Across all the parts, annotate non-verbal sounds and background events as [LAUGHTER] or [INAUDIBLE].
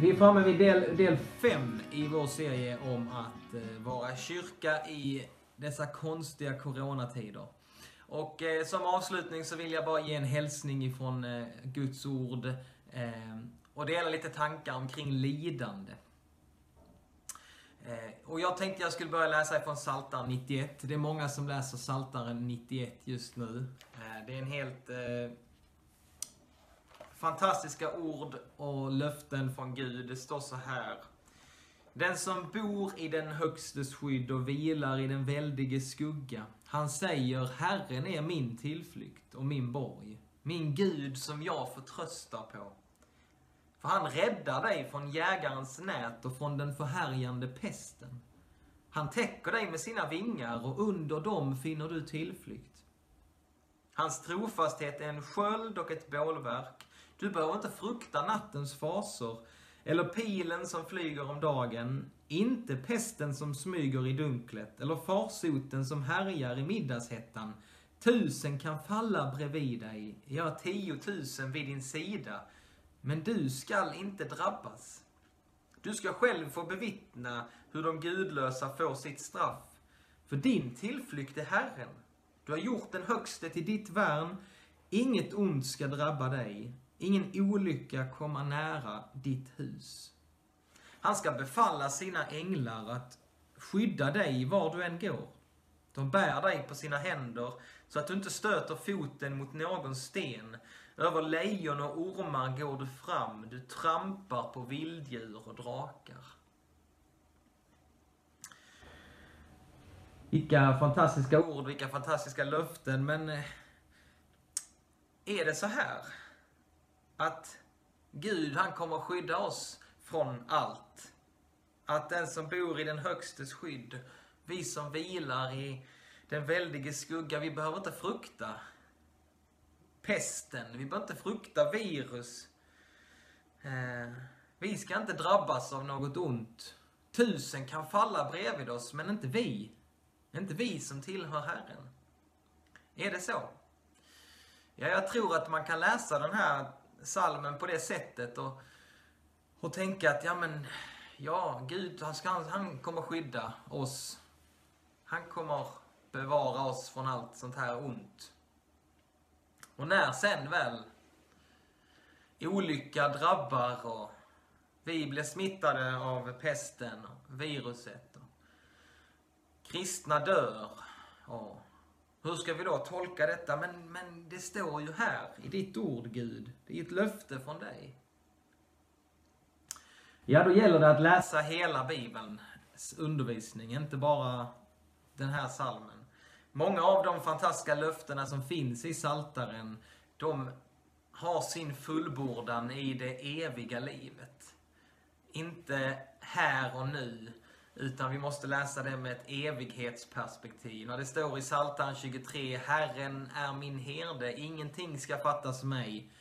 Vi är framme vid del, del fem i vår serie om att eh, vara kyrka i dessa konstiga coronatider. Och eh, som avslutning så vill jag bara ge en hälsning ifrån eh, Guds ord eh, och dela lite tankar omkring lidande. Eh, och jag tänkte jag skulle börja läsa ifrån Psaltaren 91. Det är många som läser Psaltaren 91 just nu. Eh, det är en helt eh, fantastiska ord och löften från Gud. Det står så här. Den som bor i den högstes skydd och vilar i den väldiges skugga. Han säger, Herren är min tillflykt och min borg. Min Gud som jag förtröstar på. För han räddar dig från jägarens nät och från den förhärjande pesten. Han täcker dig med sina vingar och under dem finner du tillflykt. Hans trofasthet är en sköld och ett bålverk. Du behöver inte frukta nattens fasor eller pilen som flyger om dagen, inte pesten som smyger i dunklet eller farsoten som härjar i middagshettan. Tusen kan falla bredvid dig, ja, tiotusen vid din sida, men du skall inte drabbas. Du ska själv få bevittna hur de gudlösa får sitt straff. För din tillflykt är Herren. Du har gjort den högste till ditt värn. Inget ont ska drabba dig. Ingen olycka komma nära ditt hus. Han ska befalla sina änglar att skydda dig var du än går. De bär dig på sina händer så att du inte stöter foten mot någon sten. Över lejon och ormar går du fram, du trampar på vilddjur och drakar. Vilka fantastiska ord, vilka fantastiska löften, men eh, är det så här att Gud, han kommer skydda oss från allt? Att den som bor i den högstes skydd, vi som vilar i den väldige skugga, vi behöver inte frukta pesten, vi behöver inte frukta virus. Eh, vi ska inte drabbas av något ont. Tusen kan falla bredvid oss, men inte vi. Inte vi som tillhör Herren. Är det så? Ja, jag tror att man kan läsa den här salmen på det sättet och, och tänka att, ja men, ja, Gud, han, ska, han kommer skydda oss. Han kommer bevara oss från allt sånt här ont. Och när sen väl olycka drabbar och vi blir smittade av pesten och viruset och kristna dör och hur ska vi då tolka detta? Men, men det står ju här i ditt ord, Gud. Det är ett löfte från dig. Ja, då gäller det att läsa hela Bibelns undervisning, inte bara den här salmen. Många av de fantastiska löftena som finns i Saltaren, de har sin fullbordan i det eviga livet. Inte här och nu, utan vi måste läsa det med ett evighetsperspektiv. När det står i Psaltaren 23, Herren är min herde, ingenting ska fattas mig.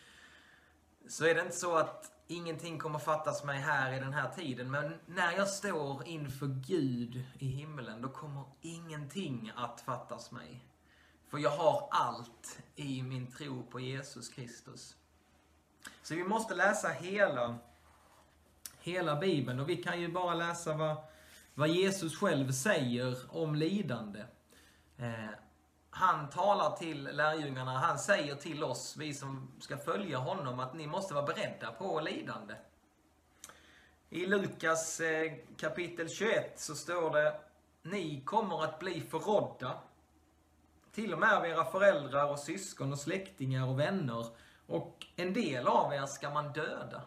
Så är det inte så att ingenting kommer fattas mig här i den här tiden. Men när jag står inför Gud i himlen, då kommer ingenting att fattas mig. För jag har allt i min tro på Jesus Kristus. Så vi måste läsa hela, hela Bibeln och vi kan ju bara läsa vad, vad Jesus själv säger om lidande. Eh, han talar till lärjungarna, han säger till oss, vi som ska följa honom, att ni måste vara beredda på lidande. I Lukas eh, kapitel 21 så står det, ni kommer att bli förrådda. Till och med av era föräldrar och syskon och släktingar och vänner. Och en del av er ska man döda.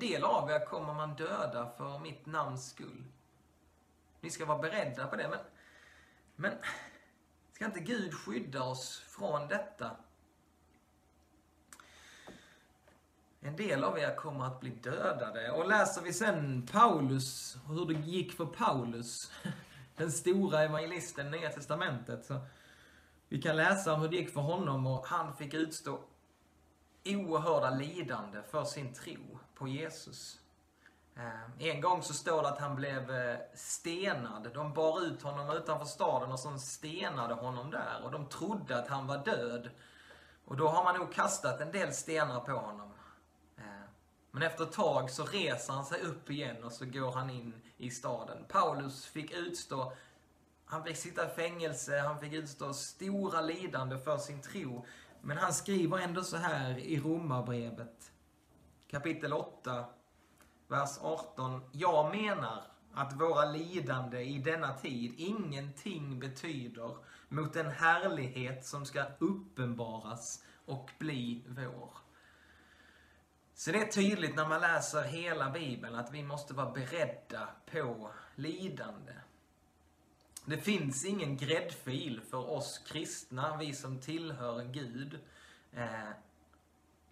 En del av er kommer man döda för mitt namns skull. Ni ska vara beredda på det, men, men Ska inte Gud skydda oss från detta? En del av er kommer att bli dödade. Och läser vi sen Paulus, hur det gick för Paulus, [LAUGHS] den stora evangelisten i Nya Testamentet, så vi kan läsa om hur det gick för honom och han fick utstå oerhörda lidande för sin tro på Jesus. Eh, en gång så står det att han blev eh, stenad. De bar ut honom utanför staden och så stenade honom där. Och de trodde att han var död. Och då har man nog kastat en del stenar på honom. Eh, men efter ett tag så reser han sig upp igen och så går han in i staden. Paulus fick utstå, han fick sitta i fängelse, han fick utstå stora lidande för sin tro. Men han skriver ändå så här i Romarbrevet, kapitel 8, vers 18. Jag menar att våra lidande i denna tid ingenting betyder mot den härlighet som ska uppenbaras och bli vår. Så det är tydligt när man läser hela Bibeln att vi måste vara beredda på lidande. Det finns ingen gräddfil för oss kristna, vi som tillhör Gud. Eh,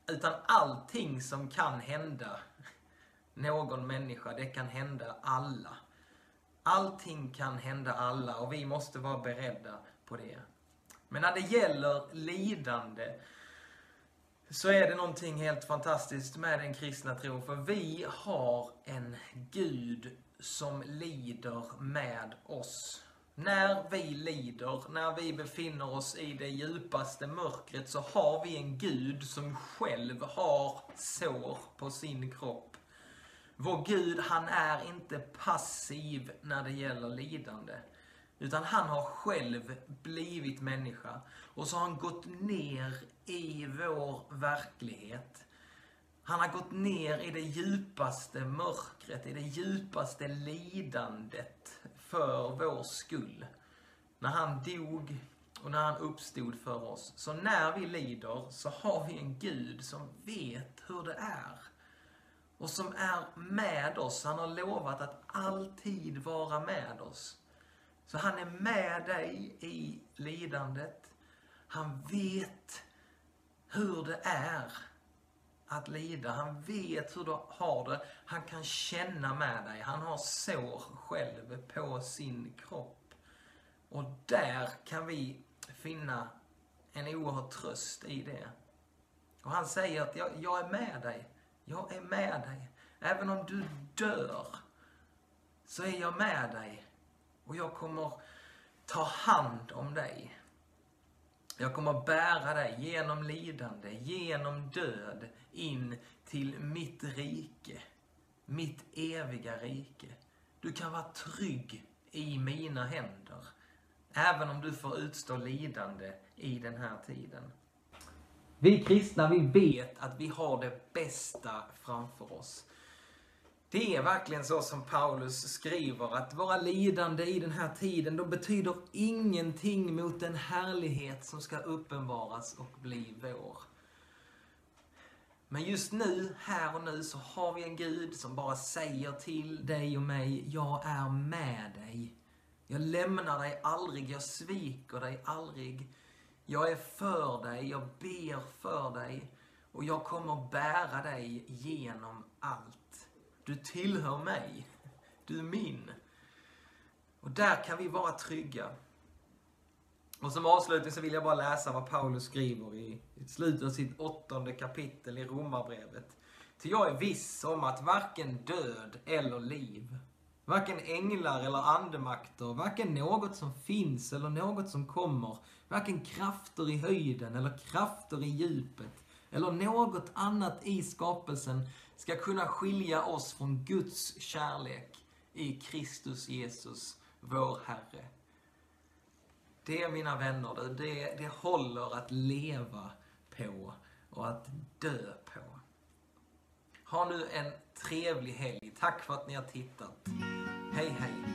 utan allting som kan hända någon människa, det kan hända alla. Allting kan hända alla och vi måste vara beredda på det. Men när det gäller lidande så är det någonting helt fantastiskt med den kristna tron. För vi har en Gud som lider med oss. När vi lider, när vi befinner oss i det djupaste mörkret så har vi en Gud som själv har sår på sin kropp. Vår Gud, han är inte passiv när det gäller lidande. Utan han har själv blivit människa. Och så har han gått ner i vår verklighet. Han har gått ner i det djupaste mörkret, i det djupaste lidandet för vår skull. När han dog och när han uppstod för oss. Så när vi lider så har vi en Gud som vet hur det är. Och som är med oss. Han har lovat att alltid vara med oss. Så han är med dig i lidandet. Han vet hur det är att lida. Han vet hur du har det. Han kan känna med dig. Han har sår själv på sin kropp. Och där kan vi finna en oerhörd tröst i det. Och han säger att jag, jag är med dig. Jag är med dig. Även om du dör så är jag med dig. Och jag kommer ta hand om dig. Jag kommer bära dig genom lidande, genom död, in till mitt rike. Mitt eviga rike. Du kan vara trygg i mina händer. Även om du får utstå lidande i den här tiden. Vi kristna, vi vet att vi har det bästa framför oss. Det är verkligen så som Paulus skriver, att våra lidande i den här tiden, de betyder ingenting mot den härlighet som ska uppenbaras och bli vår. Men just nu, här och nu, så har vi en Gud som bara säger till dig och mig, jag är med dig. Jag lämnar dig aldrig, jag sviker dig aldrig. Jag är för dig, jag ber för dig och jag kommer bära dig genom allt. Du tillhör mig. Du är min. Och där kan vi vara trygga. Och som avslutning så vill jag bara läsa vad Paulus skriver i slutet av sitt åttonde kapitel i Romarbrevet. Till jag är viss om att varken död eller liv, varken änglar eller andemakter, varken något som finns eller något som kommer, varken krafter i höjden eller krafter i djupet, eller något annat i skapelsen ska kunna skilja oss från Guds kärlek i Kristus Jesus, vår Herre. Det, mina vänner, det, det håller att leva på och att dö på. Ha nu en trevlig helg. Tack för att ni har tittat. Hej, hej.